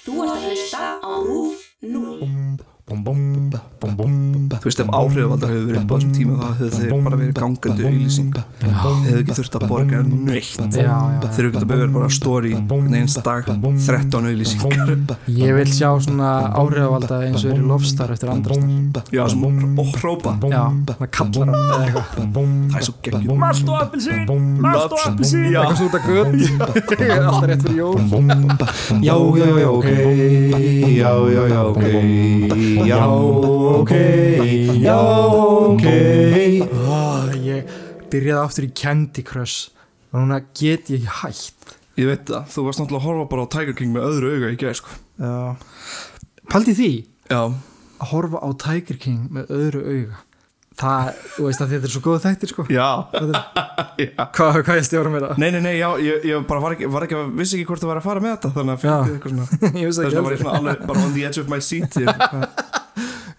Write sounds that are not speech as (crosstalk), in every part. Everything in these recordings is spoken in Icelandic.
Þú ert að hlusta á RÚF 0. Þú veist ef áhrifavaldar hefur verið upp á þessum tíma þá hefur þeir bara verið gangandi auðlýsing hefur ekki þurft að borga neitt þeir hefur getað bauður bara story neins dag 13 auðlýsingar Ég vil sjá svona áhrifavalda eins og er í lofstar eftir andrastar já, sem og hrópa Já, svona kallar hann eða eitthvað það er svo geggjum Mast og appelsín, mast og appelsín. Eitthvað svo út að göt Alltaf rétt fyrir jól já, já, já, ok já, já, já, ok já, ok já, ok Ó, Ég byrjaði aftur í Candy Crush og núna get ég ekki hætt. Ég veit það, þú varst náttúrulega að horfa bara á Tiger King með öðru auga í gæð sko. Já. Paldi því? Já, að horfa á Tiger King með öðru auga. Það, þú veist að þetta er svo góð þættir sko. Já, er- (laughs) já. Hvað, hvað ég stjóra mér það? Nei, nei, nei, já, ég, ég bara var ekki, var ekki að vissi ekki hvort þú var að fara með þetta þannig að fyrir eitthvað svona. (laughs) Ég þess ekki vegna var ég svona alveg bara on the edge of my seat ég, (laughs)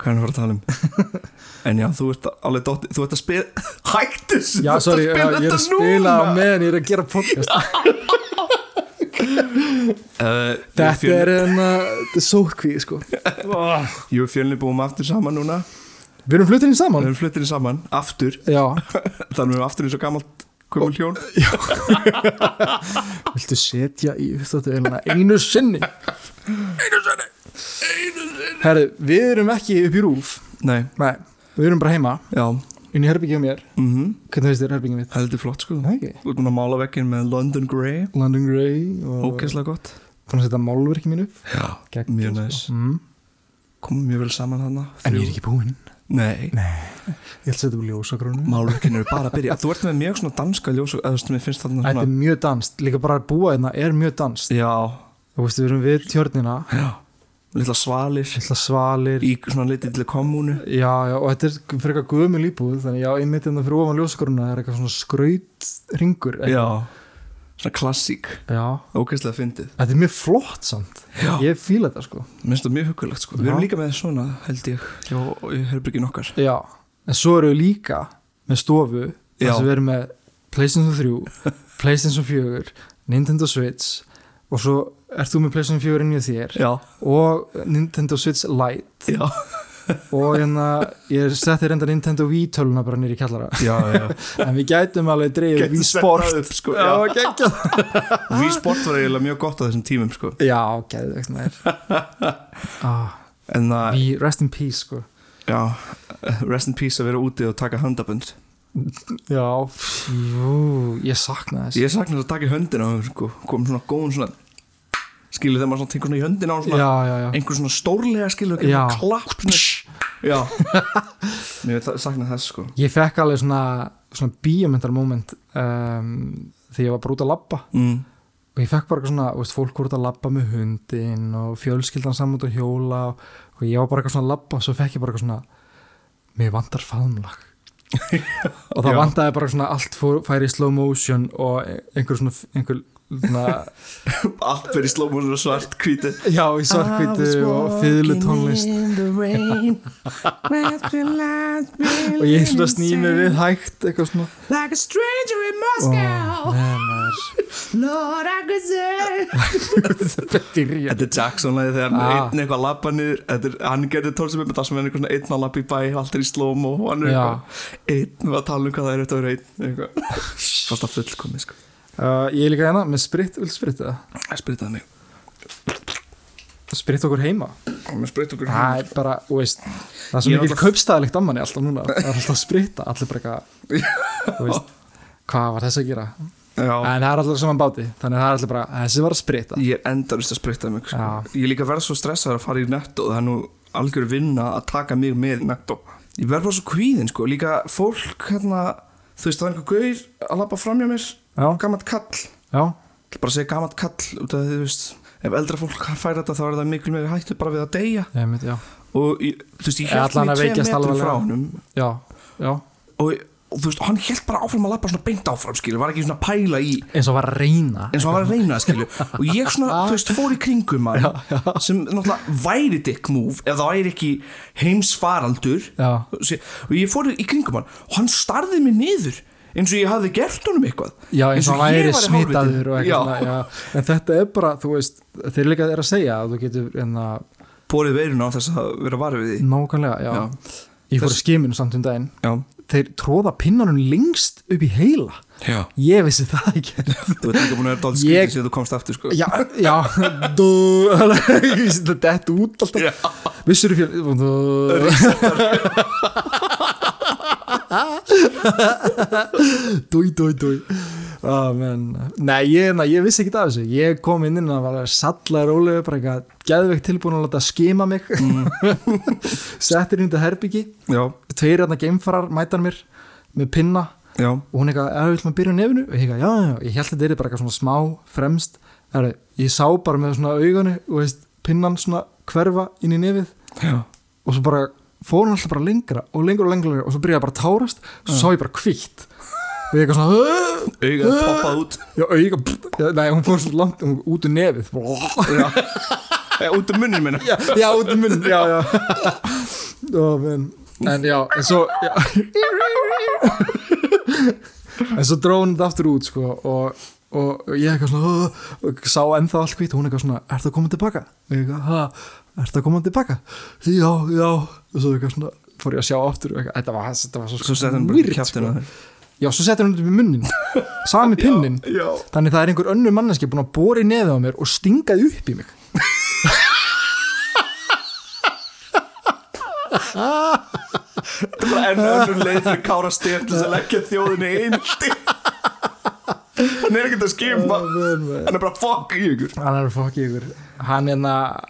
hvað, hvað er að tala um? (laughs) En já, þú ert alveg dótti þú ert að spila (laughs) hættu þessu, Já, sorry, ég er að þetta spila á meðan ég er að gera podcast. (laughs) Uh, Þetta er en þetta er sótkví sko. Og fjölni búum aftur saman núna. Við erum fluttinni við saman. Erum fluttir saman, aftur. Þannig að við erum aftur eins og gammalt gömul hjón. Viltu setja í uppstáttuvelina einu sinni? Einu sinni, einu sinni Herri, við erum ekki upp í rúf. Nei, Nei, við erum bara heima. Já, inn í herbyggjum mér. Mhm. Hvernig veist þér herbyggjum mitt? heldur flott sko. Nei, ekki. Þú ert búin að mála vekkinn með London Grey. London Grey og Ógeðslega gott. Búin að setja málverki mínu. Upp Já, Geggjað, mjög sko. næs mm. Komum mjög vel saman hana En ég er ekki búinn. Nei, Ég ætla að setja upp ljósagrónu málverkinu er bara að byrja. Þú ert með mjög svona danska ljós eða þú veist, mér finnst þarna Þetta er svona mjög danst, líka bara að búa hérna er mjög danst Já, Þú veist, við erum við tjörnina. Já Lilla svalir. Lilla svalir. Í svona litið til kommunu Já, já, og þetta er fyrir eitthvað guðmjöl íbúð Þannig já, einmitt hérna fyrir ofan ljósagrónu er eitthvað svona skraut ringur Já, svona klassík. Já. Ógeðslega fyndið. Þetta er mjög flott samt. Já. Ég fíla þetta sko. Mér finnst það mjög hugulegt sko. Við Já. erum líka með svona held ég hjá í herbyrgin okkar. Já, en svo eru við líka með stofu Já. þar sem við erum með PlayStation 3 (laughs) PlayStation 4, Nintendo Switch og svo ert þú með PlayStation 4 inn í þér Já, og Nintendo Switch Lite. Já, og hérna ég setti reynda Nintendo Wii töluna bara nýri kjallara. Já, en við gætum alveg dreifð Gæti Wii Sport. upp, sko, Já, já. geggjað. (laughs) Wii Sport var eiginlega mjög gott á þessum tímum sko. Já, maður. (laughs) Ah, Wii, Rest in Peace sko. Já Rest in peace að vera úti og taka handabönd Já, jú, ég sakna þess. Ég sakna þess að taka í höndina þeim, sko, kom svona góðum svona skilur þegar maður tekur svona í höndina á svona Já, já, já einhver svona stórlega skilur Já. klapp svona. já (laughs) mér sakna þess sko Ég fekk alveg svona, svona bíomendar moment um, þegar ég var bara út að labba mm. og ég fekk bara eitthvað svona, veist, fólk voru út að labba með hundin og fjölskyldan saman út að hjóla og, og ég var bara eitthvað svona að labba og svo fekk ég bara eitthvað svona mér vantar faðmlag (laughs) og það Já. vantaði bara svona allt fór, færi í slow motion og einhver svona, einhver (laughs) allt fyrir slómur og svart hvíti já, í svarkvítu og fiðlu tónlist. (laughs) og ég svona snýð mig við hægt eitthvað svona. Like a stranger in Moscow. Lord I could (laughs) say þetta er Jackson-lagi þegar Ah. einn eitthvað lappa niður. Þetta er, hann gerði með það sem er einhvern veginn einn að lappa í bæ allt er í slóm og hann er einn að tala um hvað það er þetta að vera einn eitthvað. Fast að fullkomi sko uh, ég er líka hérna með spritt, vil spritt það? Það spritaði mig. Spritt okkur heima? Sprita okkur það er bara, veist það er svo mikil kaupstæðilegt ammanni alltaf núna. Það er alltaf að spritta, allir bara eitthvað (laughs) hvað var þess að gera? Já, en það er alltaf saman báti, þannig að það er alltaf bara þessi var að spritta ég er endarist að sprita mig sko. Já. Ég er líka verð svo stressað að fara í netto það er nú algjör vinna að taka mig með í netto. Ég verð bara svo kvíðin sko. Líka fólk hérna þú veist það er einhver gaur að lappa fram hjá mér gammalt kall. Já, bara að segja gammalt kall út af því þú veist ef eldra fólk fær þetta þá er það miklu meiri hættu bara við að deyja. Já. Og þú veist ég held tveim veikjast metrum frá já, já, og, þú veist hann held bara áfram að lappa svona beint áfram skilur var ekki svona að pæla í eins og var að reyna. Eins og hann var að reyna skilur. Og ég svona (laughs) þú veist fór í kringum hann sem náttúrulega væri dick move ef það væri ekki heimsfaraldur. Já, og ég fór í kringum hann og hann starði mig niður eins og ég hafði gert honum eitthvað Já, eins og ég smitaður og eitthvað Já. svona, já. En þetta er bara, þú veist, þeir líka er að segja að þú getur, en að, borið veiruna á þess að vera varið við því nákvæmlega, já. Já. Ég fór Þess- skiminu samt um daginn. Já, Þeir tróða pinnanum lengst upp í heila. já Ég vissi það ekki. (laughs) Þú ert líka búin að vera dálítið Ég- sem þú komst aftur sko já, já, (laughs) ég þetta dett út alltaf. Vissur þú fyrir, (laughs) dúi, dúi, dúi. Oh. Nei, ég, na, ég vissi ekki af þessu. Ég kom inn inn og var sallar rólega, bara eitthvað geðveikt tilbúin að láta skima mig. (laughs) Settir inn þetta herbyggi. Já, Tveir hérna geimfarar mætar mér með pinna já, og hún eitthvað, er við að byrja á nefnu? Og ég eitthvað, já, já, ég held að þetta er bara eitthvað svona smá fremst. Heru, ég sá bara með svona auganu og veist, pinnan svona hverfa inn í nefið já og svo bara fór hann alltaf bara lengra og lengra og lengra og svo byrjaði bara að tárast og svo sá ég bara kvitt og ég eitthvað svona! Augað poppað út. Já, já, nei, hún fór svo langt hún, út úr nefið. Já, Já, út um munnin minna já, já, út úr munn já, já. Ó, men, en já, en svo já. en svo dróð hún þetta aftur út sko, og, og ég eitthvað svona og sá ennþá allt kvitt og hún eitthvað svona, er það komið tilbaka? Og ég eitthvað, ha, er það komið tilbaka? Já, já, og svo eitthvað svona fór ég að sjá eitthvað, þetta var, þetta var svo, Svo setði hann bara weird, kjæftina sko. Já, svo settur hann upp í munnin. Sami (laughs) pinnin. Já, Þannig það er einhver önnur manneski búin að bóra í nefið á mér og stingaði upp í mig. (laughs) Þetta bara enn önnur leið fyrir Kára Stef til þess að leggja þjóðinni í einhaldi (laughs) Hann er ekkert að skima Hann er bara fuck í ykkur. Hann er fokk í ykkur. Hann er,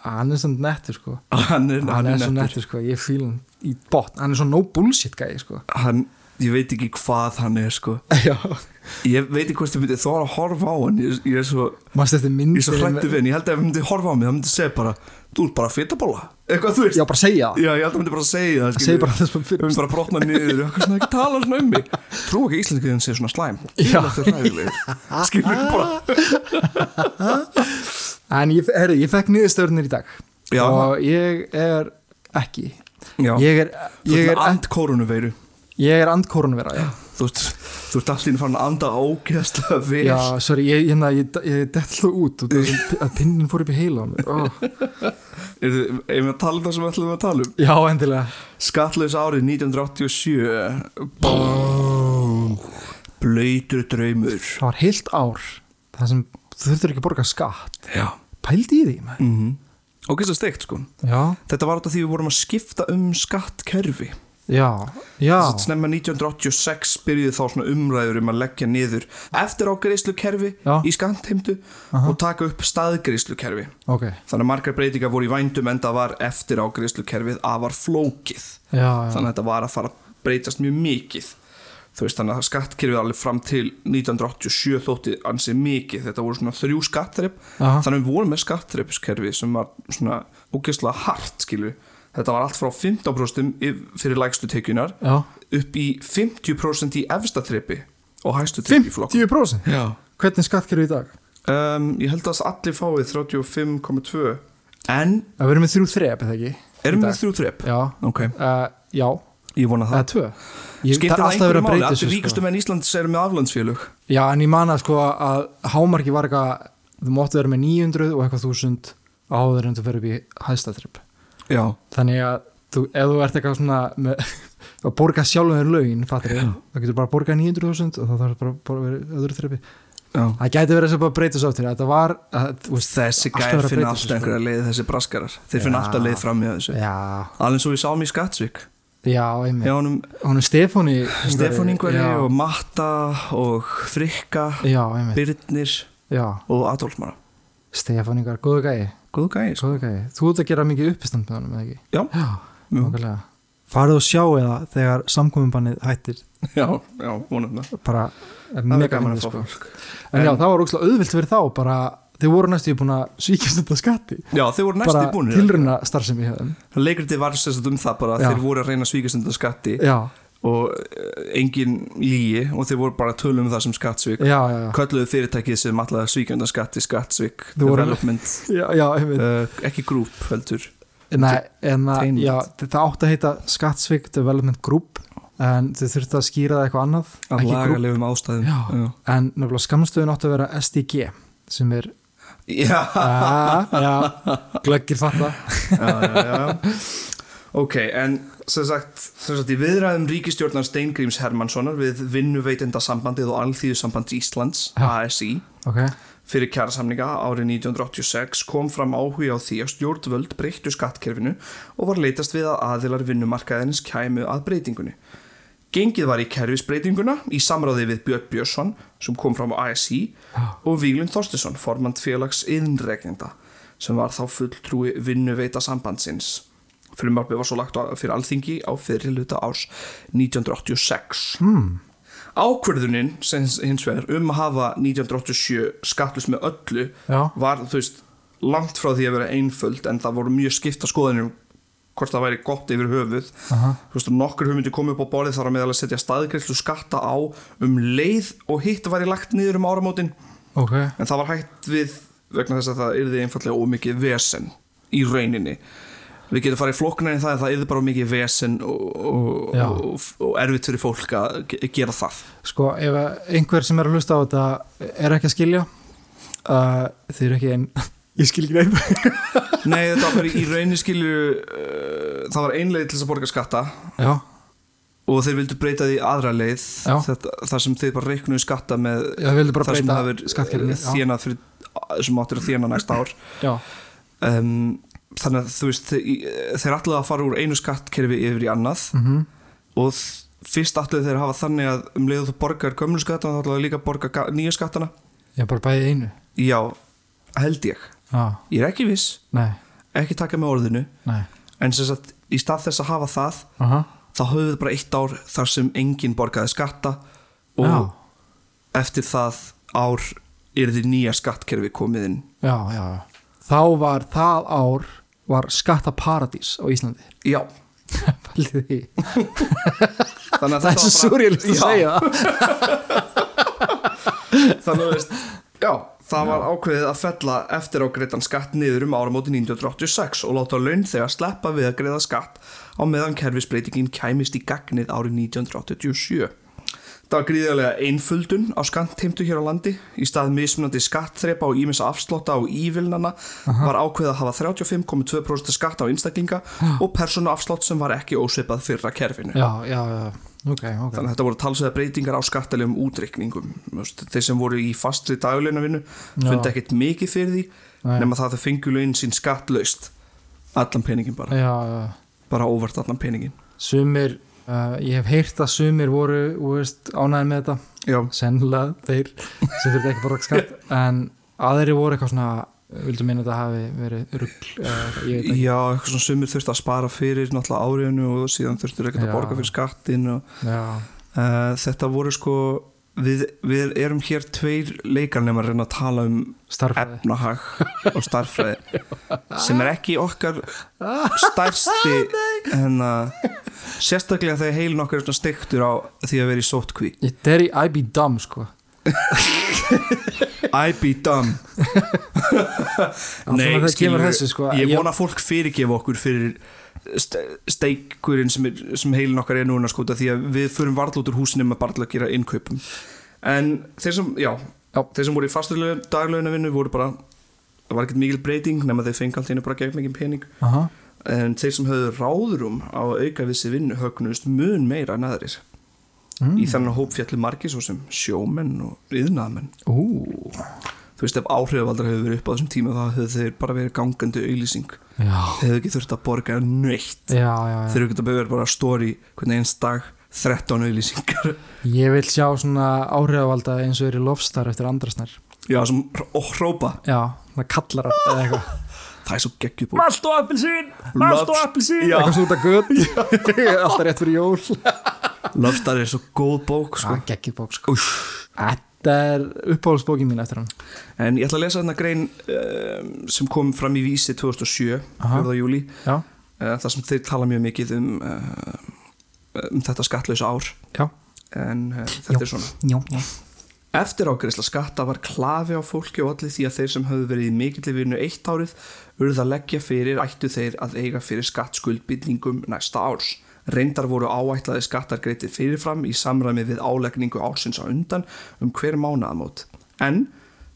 hann er svona nettur sko. Hann er, Hann er svo nettur. nettur sko. Ég fíl hann í botn. Hann er svo no bullshit gæði sko. Hann, ég veit ekki hvað hann er sko. (laughs) Já. Ég veit ekki hvort ég myndi þóra að horfa á hann. Ég, ég er svo, eftir mynd ég er hann. Ég held að ef hann myndi horfa á mig Það myndi segja bara, þú ert bara fytabóla Eitthvað þú veist. Já, bara segja. Já, ég held að hann myndi bara segja það Segja bara þess fyrir myndum bara brotna niður. Hvað svona ekki tala svona um mig. Trú ekki íslenskiðin sé svona slæm. Er Skilur bara. (laughs) En ég, herri, ég fekk niðurstöðurnir í dag. Já. Og ég er ekki. Já, Ég er, ég er, ég er andkorunvera Já, Þú ert, þú ert allir farin að anda ógeðslega vel. Já sorry, ég, ég, ég, ég dett alltaf út og (laughs) það- að pinnin fór upp í heila á oh. Er þið, ef við að tala um það sem við ætlum að tala um? Já, endilega. Skattlaus árið 1987 Bóm Blöytur draumur. Það var heilt ár Það sem þú þurftur ekki að borga skatt. Já. Pældi í því, maður. Mm Og hvað steikt sko. Já, Þetta var af því við vorum að skipta um skattkerfi já, já snemma 1986 byrjuði þá svona umræður um að leggja niður eftir á greiðslukerfi Já. í skantheimtu og taka upp staðgreiðslukerfi. Ok, Þannig að margar breytingar voru í vændum en það var eftir á greiðslukerfið að var flókið. já, Þannig að þetta var að fara að breytast mjög mikið. Þú veist þannig að skattkerfið alveg fram til 1987 þótti ansið mikið. Þetta voru svona þrjú skattþrepp. Aha. Þannig að við vorum með skattþreppskerfi sem var svona ógeðslega hart skilju. Þetta var allt frá 15% yf- fyrir lægstu tekjunar Já, upp í 50% í efsta þrepi og í flokk 50% Já. Hvernig skattkerfi í dag? um, Ég held að allir fáið 35,2 En Það verður með þrjú þrep, eða ekki? erum við þrjú þrep? Já, Ok, uh, já, ég vona það. Tvö. Ég, Skiptir það verið einhverju að máli? Allir þessu, ríkustu sko. menn Íslands eru með aflandsfélug Já, en ég man að sko að hámarki var eitthvað Þú máttu vera með 900 og eitthvað þúsund áður en þú fyrir upp í hæstatrip Já. Þannig að þú, ef þú ert eitthvað svona með, (laughs) að borga sjálfum þér laun fattir ég, þá getur bara að borga 900.000 og þá þarf bara að borga verið öðru þrepi. Já. Það gæti verið að bara breyta svo aftur. Þetta var að, veist, Þessi að finna alltaf sko. einhverja leið þessi braskarar. Þeir finna Já. alltaf leið fram í þessu. Já, Alveg svo við sáum í Skattsvík já, einmitt. Hjá honum Hún Stefáni Stefán Ingvari já, og Matta og Frikka Já, Birnir Já, og Adolf Mara Stefán Ingar, góðu gæi Góðu gæði sko. Þú ert að gera mikið uppistand með honum, eða ekki? Já, Já, okkarlega Farðu og sjá eða þegar samkominnbannið hættir. Já, já, vonum það. Bara er mega gaman að fá sko. fólk En já, það var ógslag auðvilt fyrir þá bara, þeir voru næstu búin að svíkjast þetta skatti. Já, þeir voru næstu bara búinir tilruna starfsemi hjá þeim. Leikriti var sérst um það bara þeir voru að reyna að svíkast undan skatti. Já, og eh, engin lígi og þeir voru bara að tölum um það sem skattsvík já, já, já, Kölluðu fyrirtækið sem alltaf svíkja undan skatti skattsvík uh, (laughs) ekki grúp heldur. Nei, en að, þetta átti að heita Skattsvik Development Group en þau þurftu að skýra það eitthvað annað grúp- lagalegum ástæðum. Já. en nefnilega skamstöðun áttu að vera SDG sem er að, (laughs) glöggir fatta já, já, já. Ok, en sem sagt, sem sagt í viðræðum ríkistjórnar Steingríms Hermannssonar við vinnuveitenda sambandið og alþýðusamband Íslands, Já. ASI ok, fyrir kjærasamninga árið 1986 kom fram áhuga á því að stjórnvöld breyttu skattkerfinu og var leitast við að aðilar vinnumarkaðinins kæmu að breytingunni. Gengið var í kerfisbreytinguna í samráði við Björn Björnsson sem kom fram á ASI og Víglund Þorstesson, formand félags innregnenda sem var þá fulltrúi vinnuveita sambandsins. Frumvarpið var svo lagt fyrir alþingi á fyrir luta árs 1986. Hmm. Ákverðunin sem hins vegar um að hafa 1987 skattlust með öllu Já. var þú veist langt frá því að vera einföld en það voru mjög skipta skoðinir um hvort það væri gott yfir höfuð Aha. þú veist nokkur hugmyndi komið upp á borðið þar að meðal að setja staðgreifslu skatta á um leið og hitt væri lagt niður um áramótin ok en það var hægt við vegna þess að það yrði einfallega ómikið vesen í rauninni við getum farið flokknar en það en það yrði bara ómikið vesen og, og, og, og erfitt fyrir fólk að ge- gera það. Sko, ef einhver sem er að hlusta á þetta er ekki að skilja uh, þið eru ekki einn (laughs) ég skil ekki neitt. Nei, þetta var í (laughs) rauninni skilju uh, það var einleið til þess að borga skatta. Já, og þeir vildu breyta því aðra leið þetta, þar sem þeir bara reiknuðu skatta með Já, þeir það sem skattkerfinu, já. þjónað fyrir sem áttir að þjóna næsta ár. Um, þannig að þú veist þeir, ætlaðu að fara úr einu skattkerfi yfir í annað. Mhm. Og þ- fyrst ætlaðu þeir hafa þannig að um leiðu þú borgar gömlu skattana þá ætlaðu líka að borga ga- nýja skattana. Er bara bæðið einu? Já, held ég. Já, ég er ekki viss, nei, ekki taka með orðinu. Nei. En sem sagt, í stað þess að hafa það aha, þá höfum við bara eitt ár þar sem enginn borgaði skatta og Já. eftir það ár er því nýja skattkerfi komið inn. Já, já, já. Þá var það ár var skattaparadís á Íslandi. Já, (laughs) þannig að það er svo surrealist að Já, segja. (laughs) Þannig að veist, já, það var ákveðið að fella eftir á greiðan skatt niður um áramóti 1986 og láta laun þegar sleppa við að greiða skatt á meðan kerfisbreytingin kæmist í gagnið árið 1987 Það var gríðarlega einföldun á skattheimtu hér á landi. Í stað mismunandi skattþrepa og ímessa afslotta á ívilnana var ákveðið að hafa 35,2% skatt á einstaklinga og persónu afslott sem var ekki ósveipað fyrra kerfinu. já, já, já, ok, ok Þannig að þetta voru talsveða breytingar á skattalegum útreikningum. Þeir sem voru í fastri dagleinavinnu fundi ekkert mikið fyrir því Nei. nema það að þau fengu laun sín skattlaust. Allan peningin bara. já, já Bara óvart allan peningin. sumir, uh, ég hef heyrt að sumir voru, þú veist, ánæði með þetta. Já, sennilega þeir sem þurfti ekki bara skatt. En aðri voru eitthvað svona vildu minna þetta hafi verið rugl uh, ekki. Já, eitthvað svona sumir þurfti að spara fyrir náttúrulega áriðinu og síðan þurftur ekkert að borga fyrir skattin og uh, þetta voru sko við, við erum hér tveir leikarnemar að reyna að tala um starfræði. efnahag og starffræði (laughs) sem er ekki okkar stærsti (laughs) en að sérstaklega þegar heilin okkar er svona stektur á því að vera í sótkví þetta er í I be dumb sko. (laughs) I be dumb. Nei, það kemur þessu sko ég vona fólk fyrirgefa okkur fyrir steikurinn sem, sem heilin okkar er núna sko því að við förum varla út úr húsinu með bara til að gera innkaupum en þeir sem, já, Já. þeir sem voru í fasturlega dagleguna vinnu voru bara það var ekkert mikil breyting nema þeir fengi alltaf bara gegn mikið pening Aha. en þeir sem höfðu ráðurum á að auka vissi vinnu högnust mun meira en aðrir Mm. í þannig hóp fjalli margir svo sem sjómenn og yðnaðmenn Ú, þú veist ef áhrifaldar hefur verið upp á þessum tíma þá hefur þeir bara verið gangandi auðlýsing já, þeir hefur ekki þurft að borga neitt. Já, já, já. þeir hefur ekki verið bara stóri hvernig eins dag 13 auðlýsingar (laughs) Ég vil sjá svona áhrifavalda eins og er í lofstar eftir andrasnar já sem hrópa. Já, það kallar eða eitthvað. (laughs) Það er svo geggjubúr Malt og appelsín, Malt og appelsín. Eitthvað svo út að gött (laughs) Alltaf rétt fyrir jól. Lofstar er svo góð bók sko. Það geggir bók sko Þetta er uppáhaldsbókin mín eftir hann en ég ætla að lesa þarna grein um, sem kom fram í vísi 2007 Aha. 4. júli Já, uh, þar sem þeir tala mjög mikið um, uh, um þetta skattlausa ár já, en uh, þetta Já. er svona já. Eftir ágreisla skatta var klafi á fólki og allir því að þeir sem höfðu verið í mikilli vinnu eitt árið urðu að leggja fyrir ættu þeir að eiga fyrir skattskuldbindningum næsta árs Reyndar voru áætlaði skattar greitið fyrirfram í samræmi við álegningu ársins á undan um hver mánaðamót. En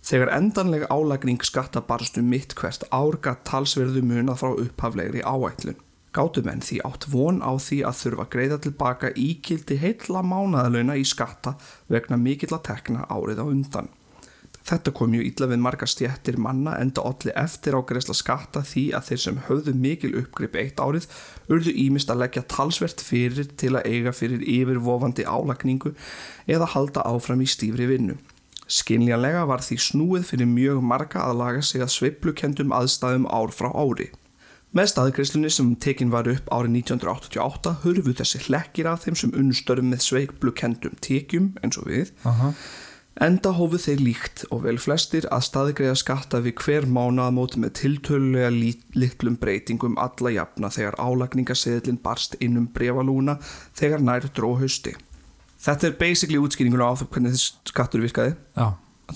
þegar endanlega álegning skatta barst um mitt hvert ár gatt talsverðu munað frá upphaflegri áætlun. Gátu menn því átt von á því að þurfa greiða tilbaka íkildi heilla mánaðalöuna í skatta vegna mikill að tekna árið á undan. Þetta kom ju illa við marga stjættir manna enda olli eftir á greiðsla skatta því að þeir sem höfðu mikil uppgrip eitt árið urðu ímist að leggja talsvert fyrir til að eiga fyrir yfirvofandi álagningu eða halda áfram í stífri vinnu. Skinljanlega var því snúið fyrir mjög marga að laga sig að sveiplukendum aðstæðum ár frá ári. Með staðgreislunni sem tekin var upp árið 1988 hurfu þessi hlekkir af þeim sem unnstörfum með sveiplukendum tekjum eins og við Aha. Enda hófu þeir líkt og vel flestir að staðgreiða skatta við hver mánaðamót með tiltölulega litlum breytingum alla jafna þegar álagningaseðlinn barst inn um brefalúna þegar nær dró hausti. Þetta er basically útskýringun á því hvernig þessi skattur virkaði, Já,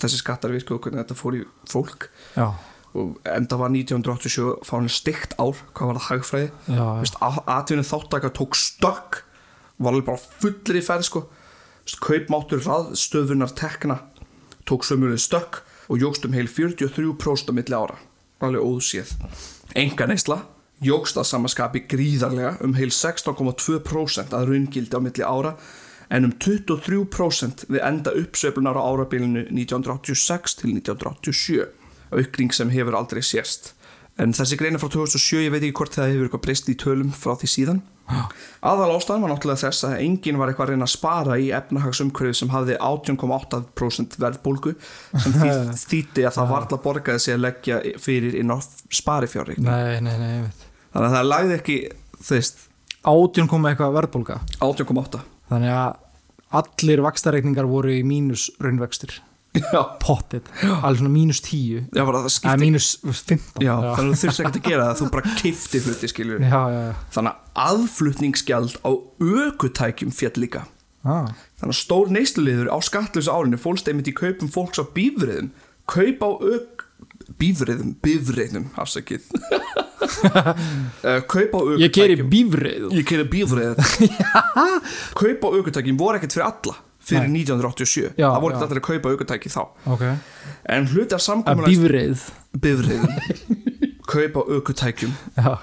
þessi skattar virkaði og hvernig þetta fór í fólk. Já, og enda var 1987 fáin stygt ár, hvað var það hagfræði? já, Veist, atvinnu þáttaka tók stökk. Var alveg bara fullir í ferð sko kaupmáttur raðstöðunar tekna tók sömuleg stökk og jógst um heil 43% á milli ára. Alveg óðséð enga neysla jógst að samaskapi gríðarlega um heil 16,2% að raungildi á milli ára en um 23% við enda uppsveiflunar á árabilinu 1986 til 1987 aukning sem hefur aldrei sérst en þessi greina frá 2007 ég veit ekki hvort það hefur eitthvað breyst í tölum frá því síðan. Aðal ástæðan var náttúrulega þess að enginn var eitthvað að reyna að spara í efnahagsumhverfið sem hafði 18,8% verðbólgu sem þýtti (laughs) að það varla borgaði sig að leggja fyrir inn á sparifjárreikning. Nei, nei, nei, ég veit. Þannig að það lagði ekki kom með eitthvað verðbólga? 18,8 Þannig að allir vakstareikningar voru í mínus raunvextir Pottit, alveg svona mínus 10 já bara skipti mínus 15 já, þannig að þú þurfti ekkert að gera það þú bara kifti hluti skilur þannig að aðflutningsgjald á ökutækjum fjall líka. Ah, Þannig að stór neysluliður á skattlösa árinu fólst einmitt í kaupum fólks á bífriðum. Kaup á ök... Bífriðum, bífriðum, afsakið. (laughs) Eh, kaup á ökutækjum. Ég keri bífrið Ég (laughs) keri bífrið. kaup á ökutækjum voru ekkert fyrir alla fyrir 1987. Já, það voru allir að kaupa ökutæki þá. Ok En hluti af Að samkomulag... bífrið Bífriðum. (laughs) kaup á ökutækjum. Já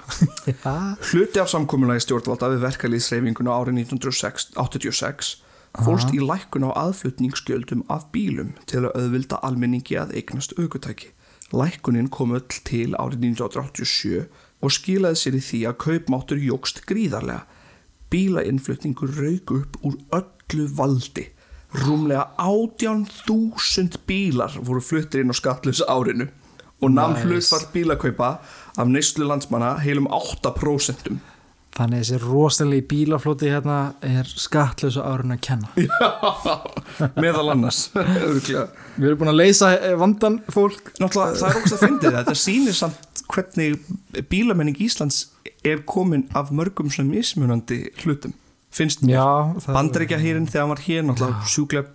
Hluti af samkomunlagi stjórnvalda við verkalýðsreifinguna árið 1986 fólst í lækkun á aðflutningsgjöldum af bílum til að auðvilda almenningi að eignast aukutæki. Lækkunin kom öll til árið 1987 og skilaði sér í því að kaupmáttur jógst gríðarlega. Bílainnflutningur rauk upp úr öllu valdi. Rúmlega 18.000 bílar voru fluttir inn á skattlösa árinu og namn Nice. hlutfall bílakaupa af neyslu landsmanna heilum 8%. Þannig þessi rosalegi bílaflóti hérna er skattlösa árun að kenna (laughs) meðal annars. (laughs) Við erum búin að leysa eh, vandan fólk Náttúrulega það er ógst að fyndið þetta sýnir samt hvernig bílamenning Íslands er komin af mörgum sem mismunandi hlutum finnst mér, Já, bandaríkja hérin þegar hann var hér náttúrulega sjúklega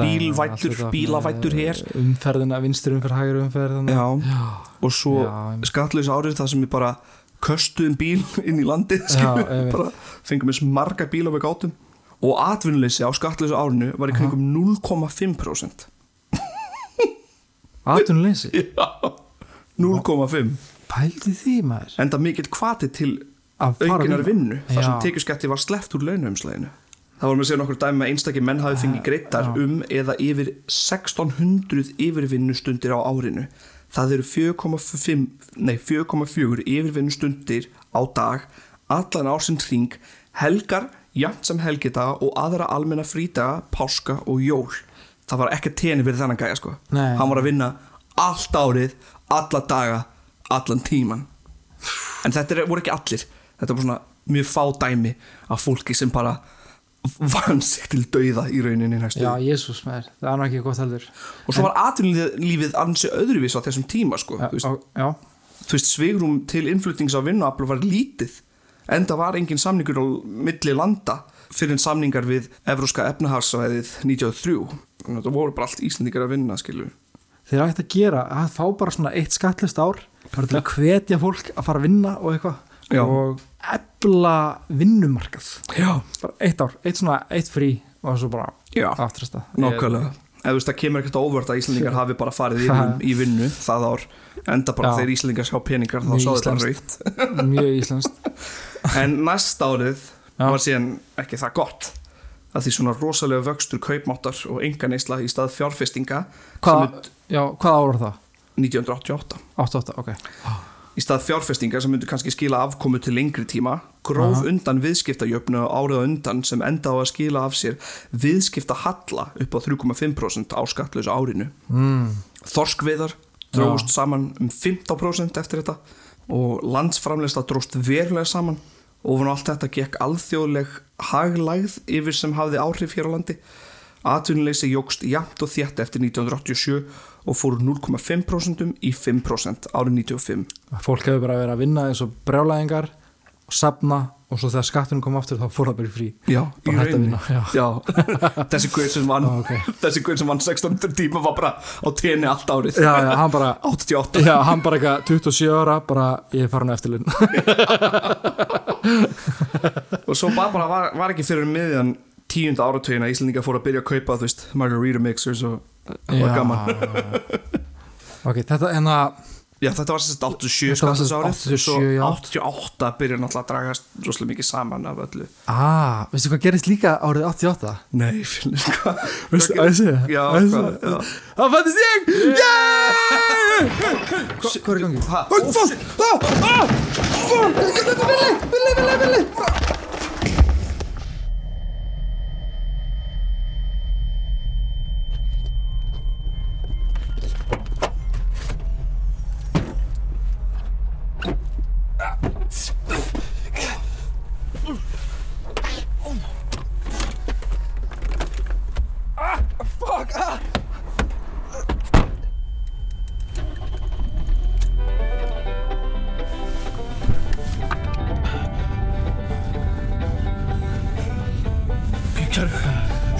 bílvættur, bílavættur hér. Umferðina, vinstur umferð, hægur umferð já, og svo Já, skatlaus árið það sem við bara köstuðum bíl (laughs) inn í landið Já, fengum eins marga bíla við gátum. Og atvinnuleysi á skattlausu árinu var í kringum 0,5% (laughs) Atunleysi Já, 0,5 Pældi því maður. Enda mikill kvati til aukinar vinnu þar sem tekjuskatti var sleppt úr launaumslæðinu það vorum við að segja nokkur dæmi að einstakir menn hafi fengið greitar Já. um eða yfir 1600 yfirvinnustundir á árinu. Það eru 4,5 nei 4,4 yfirvinnustundir á dag allan ársinn hring helgar, jafnt sem helgita og aðra almenna frídaga, páska og jól. Það var ekki tenni fyrir þennan gæja sko. Nei. hann var að vinna allt árið alla daga, allan tíman. En þetta voru ekki allir þetta var svona mjög fá dæmi af fólki sem bara vann sig til dauða í rauninni næstu Já, Jésús maður, það er nú ekki gott heldur. Og svo var atvinnulífið ansi öðruvís á þessum tíma sko. Já, þú, veist, á- þú veist, svigrum til innflutnings á vinnuafl var lítið en það var engin samningur á milli landa fyrir en samningar við Evróska efnahagsvæðið 93 þannig að það voru bara allt Íslandingar að vinna skilur. Þeir ætti að gera að fá bara svona eitt skattlist ár bara til að hvetja fólk að fara að vinna og eitthvað Já. og ebla vinnumarkað. Bara eitt ár, eitt svona, eitt frí og svo bara já, afturasta nákvæmlega. Ef þú veist, það kemur ekkert á óvart að Íslandingar hafi bara farið yfir í vinnu það ár enda bara Já. þegar Íslandingar sjá peningar þá sá þetta raukt (laughs) mjög íslenskt. En næst árið var síðan ekki það gott að því svona rosalega vöxtur kaupmáttar og enga neysla í stað fjárfestinga hvað, sem já, hvað ár var það? er 1988 88, ok í stað fjárfestinga sem myndu kannski skila afkomu til lengri tíma gróf undan viðskiptajöfnu árið undan sem enda á að skila af sér viðskipta halla upp á 3,5% á skattlösa árinu. Mm. Þorskveðar dróst saman um 15% eftir þetta og landsframleysla dróst verulega saman. Og ofan allt þetta gekk alþjóðleg haglægð yfir sem hafði áhrif hér á landi. Atvinnuleysi jógst jafnt og þétt eftir 1987 og fór úr 0,5% í 5% árið 95 fólk hefur bara verið að vinna eins og brjálæðingar og sapna og svo þegar skattunum kom aftur þá fór það bara í frí. Já, Bara í rauninni. já. Já, (laughs) þessi guður sem vann Ó, ok. (laughs) þessi guður sem vann 1600 tíma var bara á tenni allt árið. Já, já, hann bara (laughs) 88 já, hann bara eitthvað 27 ára bara ég er farin á eftirlun og svo bara, bara var, var ekki fyrir miðjan tíunda áratögin að Íslandinga fór að byrja að kaupa þú veist, margarita mixers og það var gaman (laughs) ok, þetta en að Já, þetta var sérst 87 Þetta var sem sagt skattasárið 87, svo já. 88 byrja náttúrulega að dragast rosalega mikið saman af öllu ah, veistu hvað gerist líka árið 88? Nei, fyrir hvað veistu, að ég sé það? Já, Að ég sé hvað, það? já. það fættist ég yeah! hvað er í gangi? Ha, Ó, fuck, ah, ah, fuck, villi, villi, villi, villi Kjör,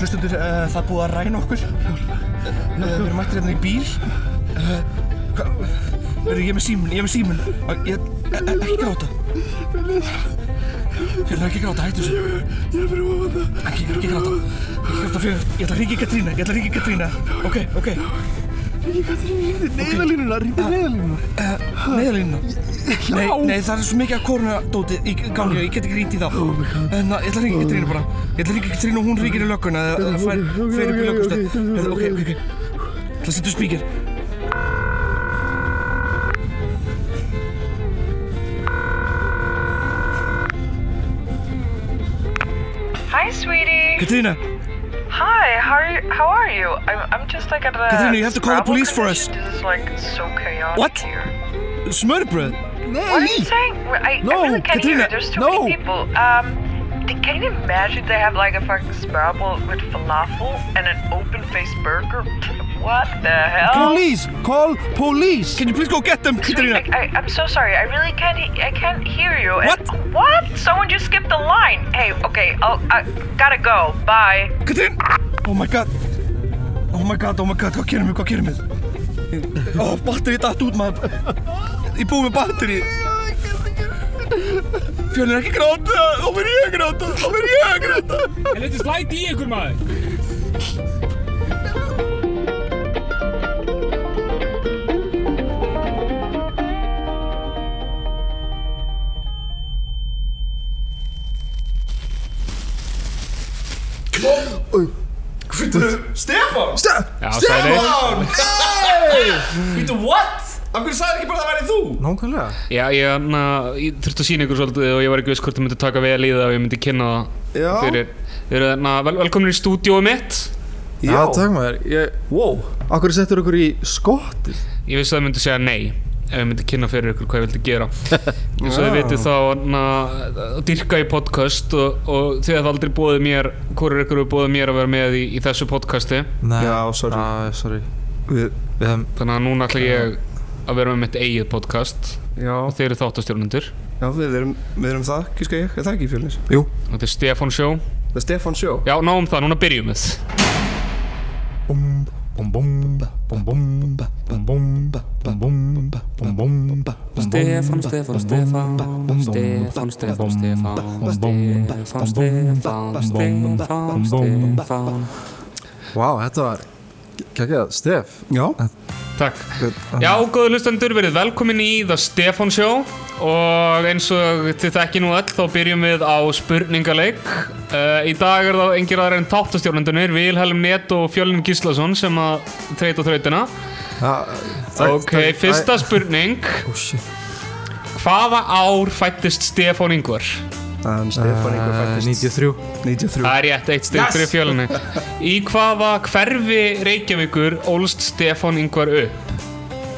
hlustundur, uh, það er búið að ræna okkur Við erum mættir hérna í bíl. Verður ég er með símun, ég með símun uh, ég, e, e, Ekki gráta. Fyrir ekki gráta, hættu þessu. Ég er fyrir ofan það Ekki, ekki gráta. Ekki gráta fyrir, ég ætla að ringi Katrína, ég ætla að ringi Katrína Ok, ok. Neyðalínuna, rífið neyðalínuna uh, Neðalínuna Nei, nei, það er svo mikið að korunadóti í gangi og ég get ekki ringt í þá. En ég ætla að ringi Katrínu bara. Ég ætla að ringi Katrínu og hún ringir í lögguna eða fer upp í löggustöð Ok, ok, ok Ætla að setja Hi, sweetie. Katrína, Hi. How are you? How are you? I'm, I'm just like at a. Katrina, you have to call the police for us. This is like so chaotic What? here. smörbröð What are you saying? I, No, I really can't Katrina, hear. There's too no. many people. Um, th- can you imagine they have like a fucking Scrabble with falafel and an open-faced burger? What the hell? Police, call police Can you please go get them, Katrina? I, I, I'm so sorry. I really can't. He- I can't hear you. And- What? What? Someone just skipped the line. Hey, okay. I'll, I gotta go. Bye. Katrín Oh my god Oh my god, oh my god, hvað gerum við, hvað gerum við Ó, oh, batteri datt út maður Ég búið með batteri Fjölnir ekki gráta Þá verð ég að gráta Þá verð ég að gráta En þetta er slæti í ykkur maður Já, sælir Vítu, what? Af hverju sagði ekki bara að það væri þú? nákvæmlega. Já, ég, na, ég þurfti að sína ykkur svolítið og ég var ekki viss hvort þið myndi taka vel í það og ég myndi kynna það Já. fyrir Þið eru na, vel, velkomin í stúdíóið mitt. Já, takk maður. Ég, Wow. Akkur settur okkur í skotti Ég vissi að þið myndi segja nei ef ég myndi kynna fyrir ykkur hvað ég vildi gera. (laughs) Eins og þið vitið þá na, að dyrka í podcast og, og þið hafði aldrei bóðið mér hvorur ykkur hefur bóðið mér að vera með í, í þessu podcasti. Nei, Já, sorry. ah, sorry. Við, Við hefum þannig að núna ætla ég að vera með mitt eigið podcast. Já, og þeir eru þáttastjórnundur já, við erum, við erum það, gíska ég, er það ekki Fjölnir? Jú. Þetta er Stefán Show Það er Stefán Sjó. Já, náum það, núna byrjum við Stefán, Stefán, Stefán Stefán, Stefán, Stefán Stefán, Stefán, Stefán Stefán Wow, þetta var geggjað. Stef? Já. Takk. Já, góðu lustandur, verið velkomin í það Stefán sjó og eins og þið þekki nú öll þá byrjum við á spurningaleik. Uh, Í dag er það engir aðra en táttastjórnendunir Vilhelm Net og Fjölnir Gíslason sem að þreyta þrautina. Ok, fyrsta spurning. Oh Hvaða ár fættist Stefán Ingvar? en Stefán Uh, fættist 93 93 Það er rétt eitt yes. fyrir fjölunni Í hvaða hverfi Reykjavíkur ólst Stefán Ingvar upp?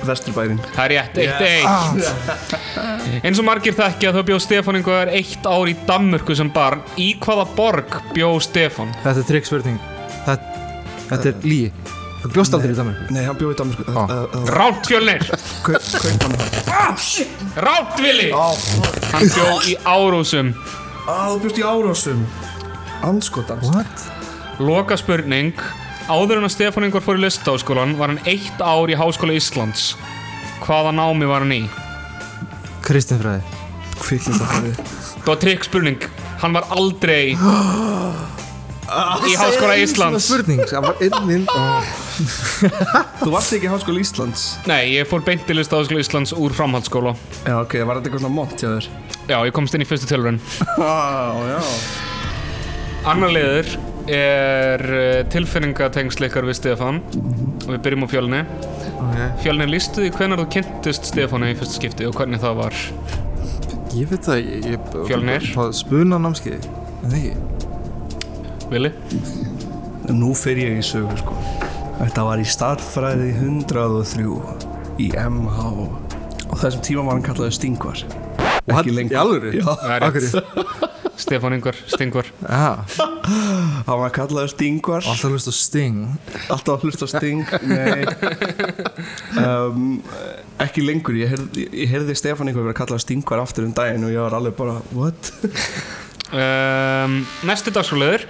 Vesturbærin Það er rétt, eitt eitt. Eins og margir þekkja þá bjóð Stefán Ingvar eitt ár í Danmörku sem barn Í hvaða borg bjóð Stefán? Þetta er trikkspurning Þetta, þetta er líi Þú bjóst aldrei í Danmark Nei, hann bjóði í Danmarku Á. uh, uh, Rátt fjölnir Kaup, kaup hann Rátt vili Hann bjóð í Árósum. Á, þú bjóst í árásum Anskotans What? Loka spurning Áður en að Stefán Ingvar fór í listaháskólan var hann eitt ár í Háskóla Íslands. Hvaða námi var hann í? Kristinfræði Kvikmyndafræði Það var trikk spurning. Hann var aldrei í Háskóla Íslands. Spurning, það var einn minn (laughs) Þú varst ekki í Háskóla Íslands? Nei, ég fór beint í listaháskóla Íslands úr framhaldsskóla. Já, ok, var þetta eitthvað svona mont hjá þér? Já, ég komst inn í fyrstu tilurinn (laughs) Á, já. Annar liður er uh, tilfinningatengsl ykkar við Stefán og við byrjum á fjölni okay. Fjölni, lístu því hvenær þú kynntist Stefáni í fyrsta skipti og hvernig það var Ég veit það, ég, ég Fjölnir. Spuna námskeið En það ekki Vili? Nú fer ég í sögu, sko Þetta var í starffræði 103 í MH og þessum tíma var hann kallaði Stingvar? Ekki lengur Í alvöru? Já, Það er rétt. Akkur Stefán Ingvar, Stingvar Já, hann var kallaði Stingvar alltaf hlust á Sting. Alltaf að hlusta á Sting Nei. Um, Ekki lengur. Ég heyrði, ég heyrði Stefán einhver verið að kalla Stingvar aftur um daginn og ég var alveg bara What? um, Næsti dagsfóliður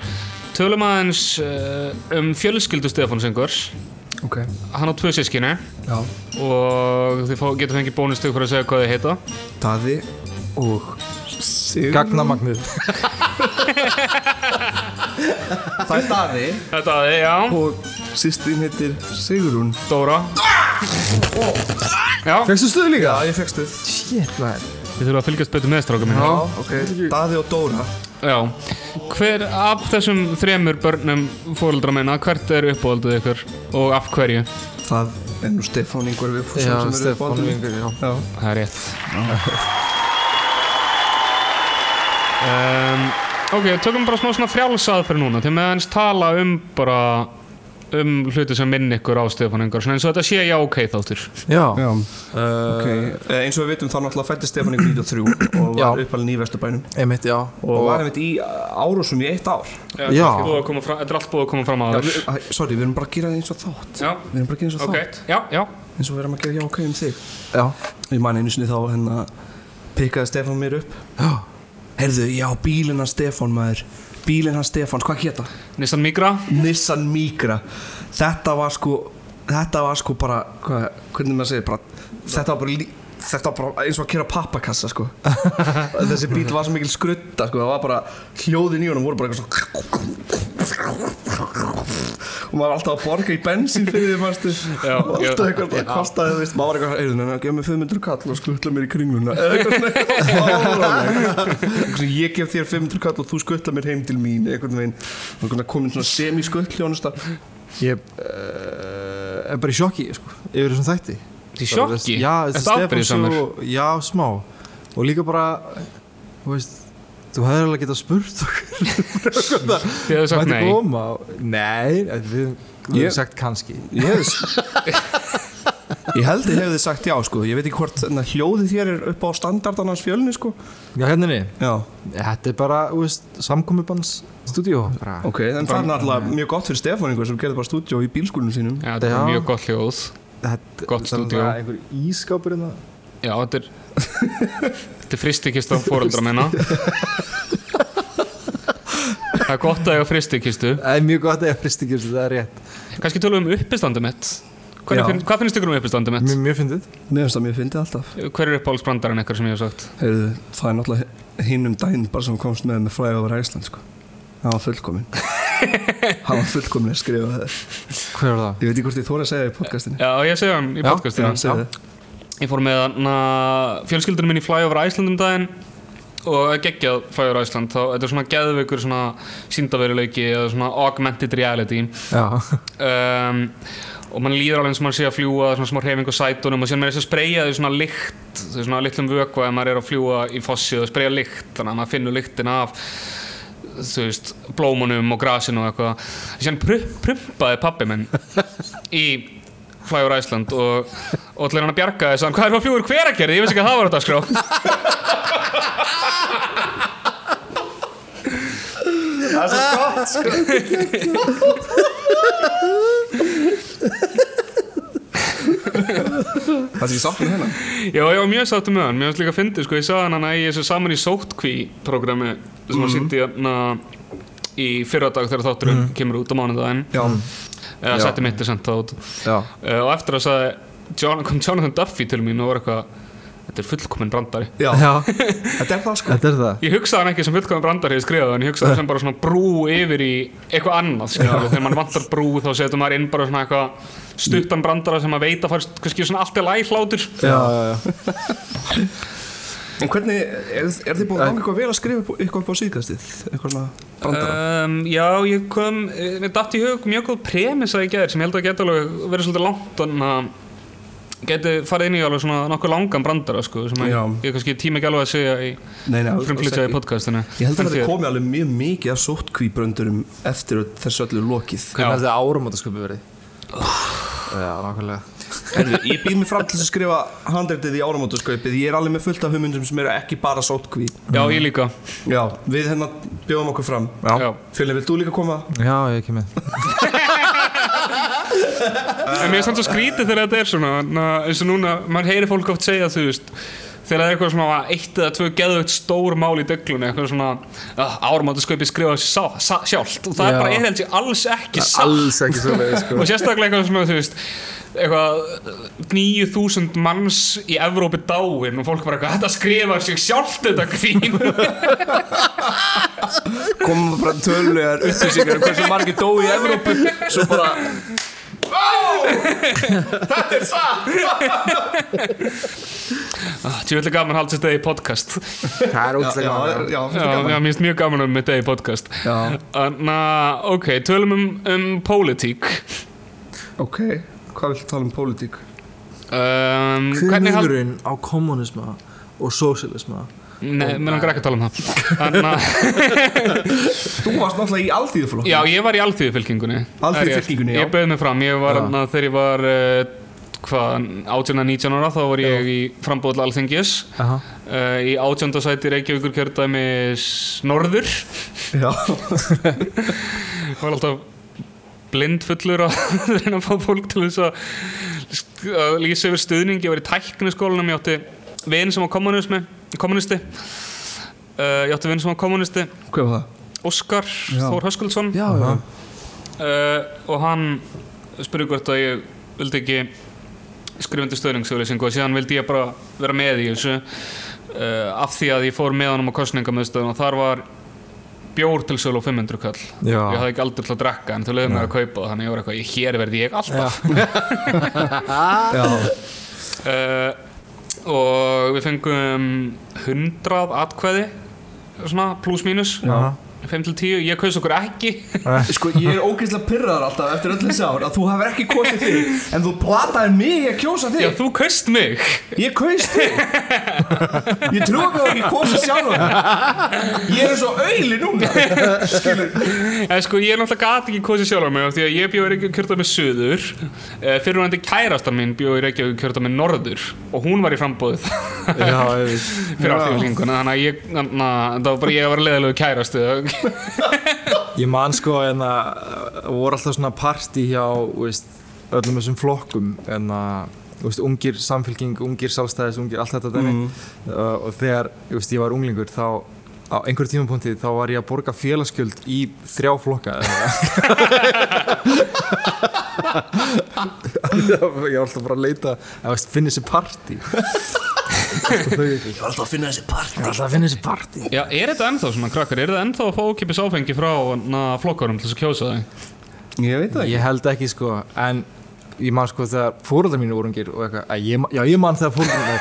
Tölum aðeins uh, um fjölskyldu Stefáns Ingvars. Ok. Hann á tvö sískinu Já. Og þið fá, getur fengið bónustug fyrir að segja hvað þið heita. Daði og Gagnamagnið. (laughs) Það er Daði. Þetta er, já, og sýstrin heitir Sigrún. Dóra. Já, Fekstu stuð líka? Já, ég fekk stuð. Shit, man. Þið þurfum að fylgjast betur með stráka minni Já, ok. Daði og Dóra. Já, hver af þessum þremur börnum fóreldra minna, hvert er uppáhaldið ykkur? Og af hverju? Það er nú Stefán Ingvar Vigfússon Já, sem er Stefán. Vingur, já. Já. Það er rétt um, Ok, tökum bara smá svona frjálsað fyrir núna til með hans tala um bara um hluti sem minn ykkur á Stefán Ingar svona eins og þetta sé já ok þáttur. Já, Já, Uh, ok. Eh, Eins og við vitum þá náttúrulega fætti Stefán Ingvar 93 og var uppalinn í Vesturbænum. Einmitt, já. Og var einmitt í Árúsum í eitt ár. Já. Þetta er allt búið að koma fram- þetta er allt búið að koma fram Já, aður við, æ, sorry, við erum bara að gera það eins og þátt. Já, Við erum bara að gera eins og ok, þátt. já, já. Eins og við erum að gera já ok um þig. Já, Ég man einu sinni þá hérna pikkaði Stefán mér upp. Já Herðu, já, bílinn hans Stefán maður. Bílinn hans Stefáns, hvað hétta? Nissan Migra. Nissan Micra Þetta var sko Þetta var sko bara hvað, Hvernig maður segir bara Þetta var bara lí, Þetta var bara eins og að kera pappakassa sko. (laughs) Þessi bíl var svo mikil skrutta sko. Það var bara Hljóðin í honum voru bara eitthvað svo Og maður var alltaf að borga í bensín fyrir því maður alltaf eitthvað Það kostaði þú veist. Maður var eitthvað að gefa mig 500 kall og skuttla mér í kringluna. Eða eitthvað svona. (laughs) Svona, Ég gef þér 500 kall og þú skuttla mér heim til mín Eitthvað er komin svona semi-skuttli Ég uh, er bara í sjokki, sko Yfir þessum þætti Í sjokki? Já, Stefán afbrýðisamur? svo Já, smá. Og líka bara Þú veist Þú hefði alveg getað spurt okkur. (laughs) Þið hefðu sagt nei? koma Nei, við hefum sagt kannski. Ég hefði (laughs) Ég held ég hefði sagt já sko. Ég veit ekki hvort na, hljóðið þér er upp á standardan hans fjölni sko. Já, hérna er Já. Þetta er bara, þú veist, samkomibans stúdíó. Bara. Ok, en það er náttúrulega mjög gott fyrir Stefáningur sem gerði bara stúdíó í bílskúlinu sínum. Já, þetta er mjög gott hljóð Gott þetta er stúdíó. bara Einhver ískápur hérna Já, þetta er (laughs) Þetta er fristikist af (laughs) fóreldra minna (laughs) Það er gott að ég á fristikistu Það er mjög gott að ég fristi ekki það er rétt Kannski tölum við um uppistandum mitt Hvernig Já. finn, Hvað finnst ykkur um uppistandum mitt? Mjög, mjög fyndið Mér finnst það mjög fyndið alltaf Hver er uppáhaldsbrandarinn eitthvað sem ég hef sagt? Heyrðu, Það er náttúrulega hinnum daginn bara sem komst með með fræði over Æsland sko. Það var fullkomin Það (laughs) var fullkomin að skrifa það. Hver var það? Ég veit ekki hvort ég þóra að segja það í podcastinu. Já, ég segi hann í Já, podcastinu. Já, það Ég fór með fjölskyldunum minn í Fly over Iceland um daginn og geggjað Fly over Iceland. Þá þetta er svona geðveikur svona síndaveruleiki eða svona augmented reality. Já, um, og mann líður alveg eins og mann sé að fljúa svona smá hreyfing á sætunum og síðan maður er þess að spreyja því svona lykt því svona litlum vökva ef maður er að fljúa í fossi og spreyja lykt þannig að maður finnur lyktina af þú veist, blómunum og grasinu og eitthvað. Pr prumpaði pappi minn í Fly over Iceland og, og til hann að bjarga þess að hvað er það fljúur hver að gera, ég veist ekki að það var þetta skrá Það er svo gott sko (laughs) Það er ekki sátt með hennan Já, ég var mjög sáttu með hann, mér finnst líka að fyndi sko, ég sagði hann hana í þessu saman í sótkví programmi sem mm. að sýndi hérna í fyrradag þegar þátturinn kemur út á mánudaginn. Já, eða Já. setti mitt er sendt það út já. Uh, og eftir að sagði John, kom Jonathan Duffy til mín og var eitthvað þetta er fullkominn brandari. Já, Já, þetta er það sko. Þetta er það. Ég hugsaði hann ekki sem fullkominn brandari ég skrifaði hann, ég hugsaði hann sem bara svona brú yfir í eitthvað annað þegar mann vantar brú þá setur maður inn bara svona eitthvað stuttan brandara sem að fara kannski svona allt í læg hlátur Já, já, já (laughs) En hvernig, er, er þið búin að ganga eitthvað vel að skrifa eitthvað upp á síðkastið? Eitthvað svona brandara? Um, já, ég kom, eh, mér datt í hug mjög góð premissa í gær sem ég held að geta alveg verið svolítið langt þannig að geti farið inn í alveg svona nokkuð langan brandara sko, sem að ég, ég kannski tíma ekki alveg að segja í frumflytja í podcastinu Ég held að En þetta þér? komi alveg mjög mikið af sóttkvíbröndurum eftir þessu öllu lokið. Hvernig er þetta áramótasköpi verið? Já, nákvæmlega. Herðu, ég býð mér fram til að skrifa handreitið í áramótaskaupið. Ég er alveg með fullt af hugmyndum sem eru ekki bara sóttkví Já, ég líka. Já, við hérna bjóðum okkur fram. Já. Fjölni, vilt þú líka koma? Já, ég kem með. En mér er samt svo skrítið þegar þetta er svona na, eins og núna, maður heyri fólk oft segja þú veist þegar það er eitthvað svona eitt eða tvö geðvögt stór mál í döglunni eitthvað svona uh, áramáttasköpi skrifa þessi sjálft. Og það Já. er bara eða alls ekki satt Alls ekki svo leið, sko. (laughs) Og sérstaklega eitthvað svona þú veist eitthvað 9000 manns í Evrópi dáin og fólk bara eitthvað þetta skrifar sig sjálft þetta grín. Komum bara tölulegar upplýsingar um hversu margir dói í Evrópu Svo bara Tjóðlega (laughs) gaman haldið þetta í podcast. Það er já, gaman. já, Já, mér finnst mjög gaman um þetta í podcast. Já. Þannig að, ok, tölum um, um pólitík. Ok, hvað viltu tala um pólitík? um, Hver er munurinn á kommunisma og sósialisma? Nei, mér langar ekki að tala um það. Þannig að, Þú varst náttúrulega í alþýðuflokk já, ég var í alþýðufylkingunni. Alþýðufylkingunni, já. Ég bauð mig fram, ég var, Já. na, þegar ég var uh, hvað, 18-19 ára þá var ég í frambóð til alþingis. Uh, í átjöndasæti Reykjavíkur kjördæmis Norður. Já, (laughs) var alltaf blind fullur (laughs) að reyna að fá fólk til þess að að lýsa yfir stuðning ég var í tækniskólanum, ég átti vin sem var kommunismi, kommunisti uh, ég átti vin sem var kommunisti hvað var það? Óskar. Þór Höskuldsson. Já, já. Uh, og hann spurði hvort að ég vildi ekki skrifa undir stöðningsauðlýsingu og síðan vildi ég bara vera með í þessu uh, af því að ég fór með honum á kostningamöðstöðun og þar var bjór til sölu á 500 kall. Já. ég hafði ekki aldrei til að drekka en þau leiðum mér að kaupa þannig ég var eitthvað, ég hér verði ég alltaf. (laughs) Já, uh, (laughs) og við fengum 100 atkvæði svona pluss mínus Já. 5 til 10, ég kaus okkur ekki. Sko ég er ógeðslega pyrraðar alltaf eftir öll þessi ár að þú hafur ekki kosið þig en þú plataði mig að kjósa já, þig þú kaust mig. Ég kaust þig. Ég trúi að þú ekki kosið sjálfur Ég er svo auðli núna. Skilur. En sko ég er náttúrulega gati ekki kosið sjálf mig því að ég bjóði Reykjavík kjörta með söður uh, fyrirvændi kærastan mín bjóði Reykjavík kjörta með norður og hún var í Já, veit. Fyrir alþjóðlinguna þannig að ég, na, það var bara (laughs) ég að man sko en að voru alltaf svona party hjá veist, öllum þessum flokkum en að þú veist, ungir samfélking, ungir sjálfstæðis, ungir allt þetta dæmi. Uh, og þegar veist, ég var unglingur þá á einhverjum tímapunkti þá var ég að borga félagsgjöld í þrjá flokka (laughs) (laughs) ég var alltaf bara að leita að finna þessi partí ég var alltaf að finna þessi partí ég var alltaf að finna þessi partí Já, er þetta ennþá svona krakkar? Er þetta ennþá að fá ókipis áfengi frá na, flokkarum til þess að kjósa þig? Ég veit það ekki. Ég held ekki sko en ég man sko þegar fóröldar mínu voru ungir og eitthvað, að ég, já ég man þegar fóröldar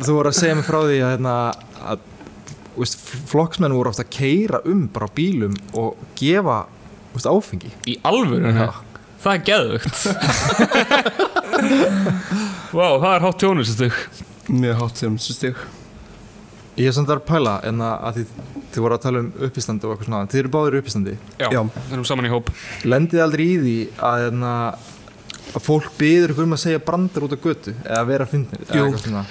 (laughs) þú voru að segja mig frá því að, hérna, að veist, flokksmenn voru ofta að keira um bara bílum og gefa veist, áfengi. Í alvöru? Það er geðvögt (laughs) Vá, það er hátt tjónustug Mjög hátt stig ég er samt að pæla en að, að þið, þið voru að tala um uppistandi og eitthvað svona þið eru báðir uppistandi Já, Já. við erum saman í hóp lendið aldrei í því að, hérna, að fólk byður ykkur um að segja brandar út á götu eða vera fyndnir eða Jú. eitthvað svona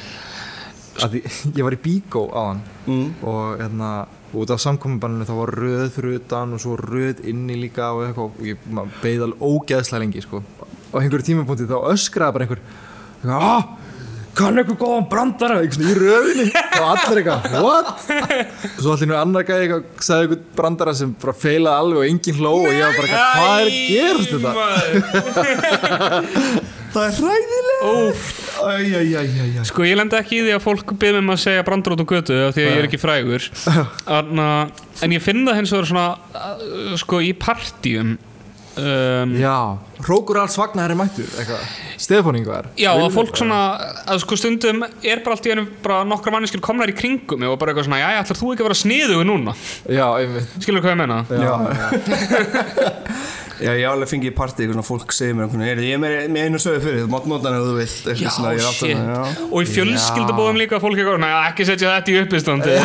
að því, (laughs) ég var í bíkó á hann mm. og hérna út af samkominnbanninu þá var röð fyrir utan og svo röð inni líka og eitthvað og ég beði alveg ógeðslega lengi sko. og einhverju tímapunkti þá öskraði bara einhver eitthvað, ah, kann eitthvað góðan brandara? Eitthvað í röðinni. Og allir eitthvað, what? og svo allir nú annar gæði eitthvað sagði eitthvað brandara sem bara feilaði alveg og enginn hló og ég var bara eitthvað, hvað er að gerast þetta? Það er hræðilega sko ég lendi ekki í því að fólk byrði mig um að segja brandur út á götu af því að ég er ekki frægur. (laughs) En ég finn það hins vegar svona uh, sko í partíum um, Já, Rókur alls vagnar er mættur Ingvar Já, að fólk svona, að sko stundum er bara allt í einu bara nokkra manneskir komnar í kringum og bara eitthvað svona, já, ætlar þú ekki að vera sniðugu núna? Já, einmitt. Skilur hvað ég meina? Já, Já, (laughs) (laughs) ég hef alveg fengið í partí eitthvað svona fólk segir mér einhvern veginn, ég er með, með einu sögu fyrir, þú mátt nota hann ef þú vilt. Eitthvað Já, svona, ég er shit. með, já. Og í fjölskyldubóðum líka fólk eitthvað, næ, ekki setja þetta í uppistandi (laughs)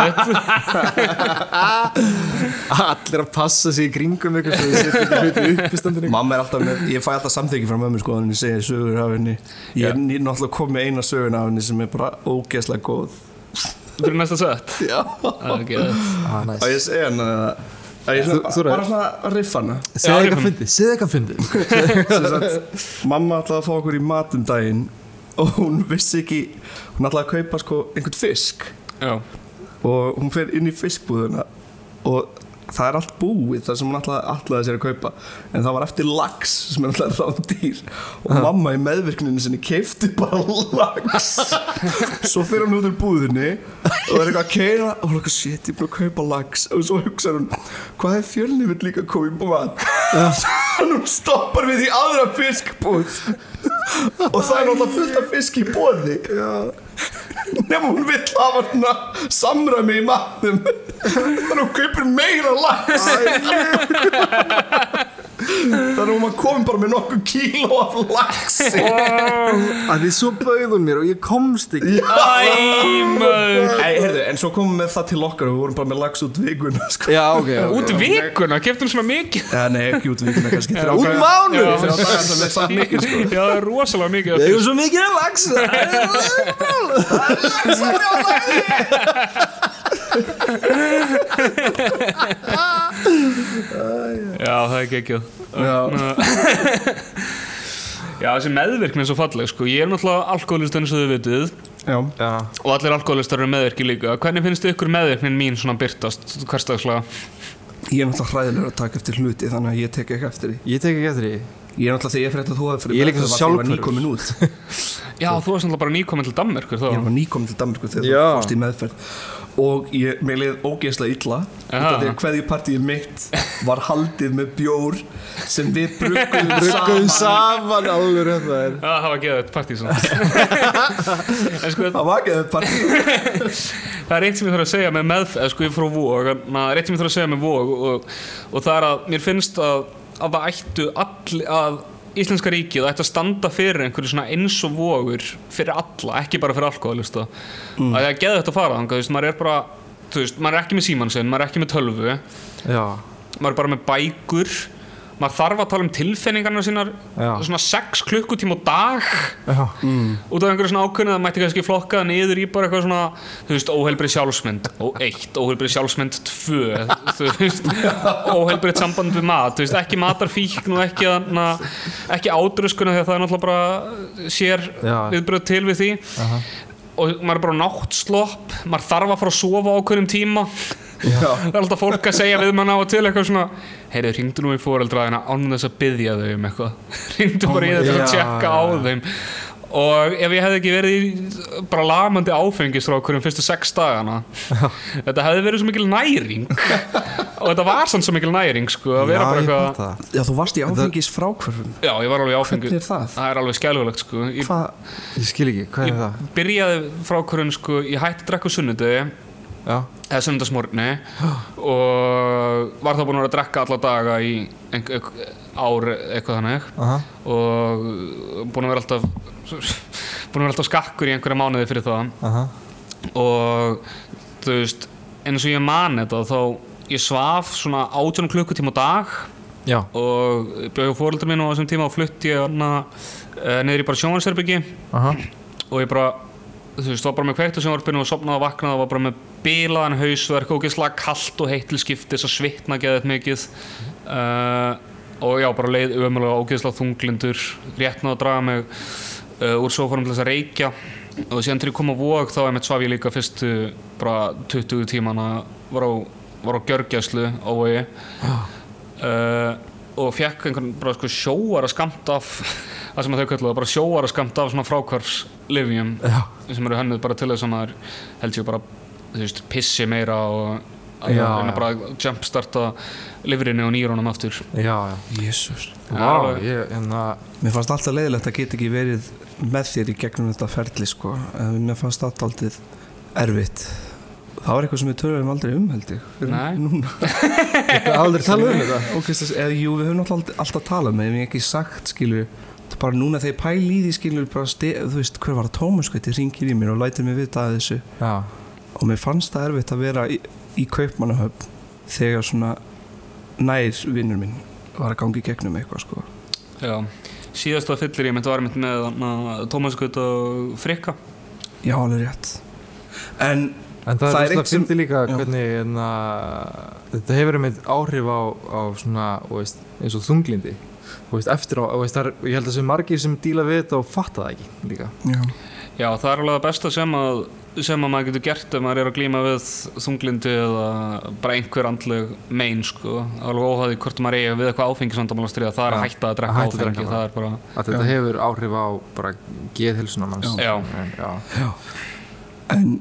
Allir að passa sig í kringum ykkur svo þið setja hluti í uppistandinu. Mamma er alltaf með, ég fæ alltaf samþyggi frá mömmu sko, þannig að ég segi sögur af henni. Ég er náttúrulega komið eina sögun af henni sem er bara ógeðslega góð. Fyrir næsta sett? Já. Okay. ah, Og nice. ég segi hann að bara svona að riffa hana. Segðu Já, eitthvað fyndið, segðu eitthvað fyndið. (laughs) Sem sagt, Mamma ætlaði að fá okkur í matum daginn og hún vissi ekki hún ætlaði að kaupa sko einhvern fisk. Já, og hún fer inn í fiskbúðuna og það er allt búið það sem hún ætlaði sér að kaupa. En það var eftir lax sem er alltaf rándýr. Og mamma í meðvirkninu sinni keifti bara lax. Svo fer hún út úr búðinni og er eitthvað að keira og hún er eitthvað shit, ég er búin að kaupa lax. Og svo hugsa hún, hvað er fjölni vill líka koma í mat (laughs) þannig hún stoppar við í aðra fiskbúð. Og það er náttúrulega fullt af fisk í bóði nema hún vill hafa svona samræmi í matnum. Þannig að hún kaupir meira lax þannig að var komin bara með nokkuð kíló af laxi að því svo bauð hún mér og ég komst ekki heyrðu, en svo komum við það til okkar og við vorum bara með lax út vikuna sko. Já, ok, ok Út vikuna, keftur svona mikið ja, Nei, ekki út vikuna, kannski þrjá Út mánuð. Já, sem er samt mikið sko. Já, það er rosalega mikið af Ég fisk. er svo mikið að laxa Já, það er geggjað. (laughs) Já, þessi meðvirkni er svo falleg sko. Ég er náttúrulega alkoholist eins og þið vitið. Já. Já, og allir alkoholistar eru meðvirki líka. Hvernig finnst ykkur meðvirknin mín svona byrtast hverstagslega? Ég er náttúrulega hræðilegur að taka eftir hluti þannig að ég tek ekki eftir því. Ég tek ekki eftir því. Ég er náttúrulega þegar ég frétt að þú hefði fyrir Ég er líka svo því ég var nýkomin út. (laughs) Já, þú varst náttúrulega bara nýkomin til Danmerkur þá. Ég var nýkomin til Danmarku þegar Já. þú fórst í meðferð og ég, mér leið ógeðslega illa. Því að hverju partíið mitt var haldið með bjór sem við Bruggum saman. saman rétt það er. Já, það var geðað partí svona (laughs) En sko, Það var ekki það partíið það er eitt sem ég þarf að segja með meðferð sko ég frá vóg, það er eitt sem ég þarf að segja með vóg og, og það er að mér finnst að, að það ættu all, að Íslenska ríkið ætti að standa fyrir einhverju svona eins og vogur fyrir alla, ekki bara fyrir alkoholista mm. að það er geðvægt að fara þú veist, maður er bara veist, maður er ekki með síman sinn, maður er ekki með tölvu. Já, maður er bara með bækur maður þarf að tala um tilfinningarna sínar. Já. svona 6 klukkutíma á dag. Já, út af einhverju svona ákveðinu það mætti kannski flokka það niður í bara eitthvað svona þú veist, óheilbrið sjálfsmynd. Og eitt, óheilbrið sjálfsmynd tvö þú veist, (laughs) óheilbrið samband við mat. Þú veist, ekki matarfíkn og ekki na, ekki ádröskuna að það er náttúrulega bara sér viðbröð til við því. Og maður er bara náttslopp. Maður þarf að fara að sofa á okkurum tíma það er alltaf fólk að segja við manna og til eitthvað svona heyrðu, hringdu nú í fóreldraðina án þess að byggja þau um eitthvað (laughs) hringdu bara í þetta Já, að tjekka á já. þeim og ef ég hefði ekki verið bara lamandi áfengis frá okkur um fyrstu sex dagana þetta hefði verið svo mikil næring (laughs) og þetta var sann svo mikil næring sko, að vera bara ég eitthvað Já, þú varst í áfengis frákvörfum já, ég var alveg í áfengi Hvernig er það? það er alveg skælulegt sko. ég Hvað? Ég skil ekki, hvað er það? byrjaði frá okkur sko, ég hætti að drekka á sunnudegi Já, eða sunnudagsmorgni. Og var þá búinn að drekka alla daga í ár eitthvað þannig. Aha, og búinn að vera alltaf búinn að vera alltaf skakkur í einhverja mánuði fyrir það. Aha. Og þú veist eins og ég man þetta þá ég svaf svona 18 klukkutíma á dag. Já, og bjóði fóröldur minn á þessum tíma og flutti ég hana uh, niður í bara sjónvarsherbyggi aha. Og ég bara þú veist, var bara með kveikt á sjónvarpinu og sopnaði og vaknaði og var bara með bílaðan hausverk og ógeðslega kallt og heitt til skiptis og svitna geðið mikið. Uh, og já, bara leið ömulega ógeðslega þunglindur rétt náðu að draga mig uh, úr sofarum til þess að reykja. Og síðan til ég kom á vóg þá einmitt svaf ég líka fyrstu bara 20 tímana var á, á gjörgjæslu á vogi. Uh, og fekk einhvern bara sko sjóara skamt af það sem að þau kölluðu bara sjóara skamt af svona frákvarfslifjum sem eru hennuð bara til þess að maður held ég bara þú veist, pissi meira og að bara jumpstarta lifrinni og nýrónum aftur. Já, ég, hérna Mér fannst alltaf leiðilegt að geta ekki verið með þér í gegnum þetta ferli sko. En mér fannst alltaf erfitt Það var eitthvað sem við töluðum aldrei um held ég. Nei. (laughs) Aldrei talað um þetta. Eða, jú, við höfum alltaf, alltaf talað með, en ég hef ekki sagt, skilur, bara núna þegar ég pæli í því, skilur, þú veist, hver var það Tómas, hvað, þið ringir í mér og lætir mig vita að þessu. Já, og mér fannst það erfitt að vera í, í kaupmannahöfn þegar svona nær vinnur minn var að gangi gegnum eitthvað, sko. Já, síðast að fyllir ég myndi var mynd með Tómas Gutt og Frikka. Já, alveg rétt. En, En það, Það er er eitt eitthvað sem- fyndi líka Já. hvernig enna, þetta hefur einmitt áhrif á, á svona, þú veist, eins og þunglindi. Þú veist, eftir á, veist, það er, ég held að sem margir sem díla við þetta og fatta það ekki líka. Já, Já, það er alveg það besta sem að sem að maður getur gert ef maður er að glíma við þunglindi eða bara einhver andleg mein sko, alveg óhæði hvort maður eigi við eitthvað áfengisvandamál að stríða, það er að Já, hætta að að drekka að áfengi, drekka það er bara að þetta hefur áhrif á bara geðhilsuna manns. Já. En, já. en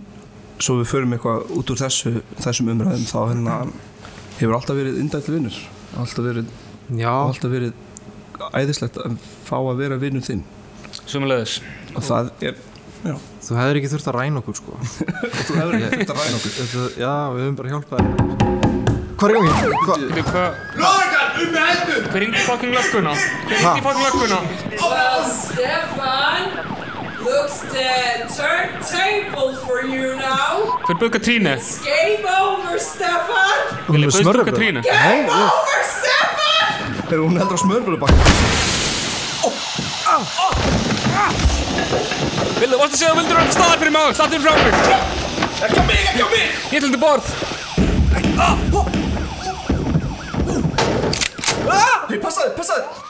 svo við förum eitthvað út úr þessu, þessum umræðum þá hérna hefur alltaf verið indætli vinnur alltaf verið, já, alltaf verið æðislegt að fá að vera vinnur þinn. Sumulegðis og það er, já, þú hefur ekki þurft að ræna okkur sko. (laughs) Þú hefur ekki þetta ræna okkur. Þetta, Já, við höfum bara hjálpað Hvað er í gangi? Hva? Við hvað? Lóðargan, um með hendur Hver ringdi fucking lögguna? Hver ringdi fucking lögguna? Well, Stefan, looks the turntable for you now. Hver bauð Katrínu? It's game over, Stefan. Hún er Bauðst þú smörrebrauð. Katrínu? Game over, Stefan. er hún heldur á smörbröðu bakka Vildu, varstu að segja að þú vildur vera staðar fyrir mig? Stattu frá mig ekki á mig, ekki á mig Ég ætla til borð hei, passaði, passaði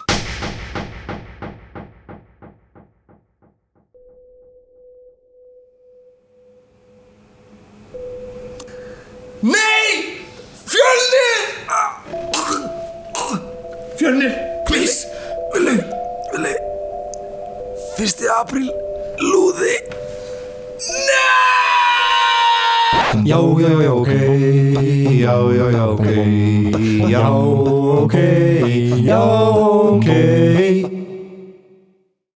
Fyrsti apríl, lúði. Já, já, já, ok. Já, já, já, ok. Já, ok. Já, ok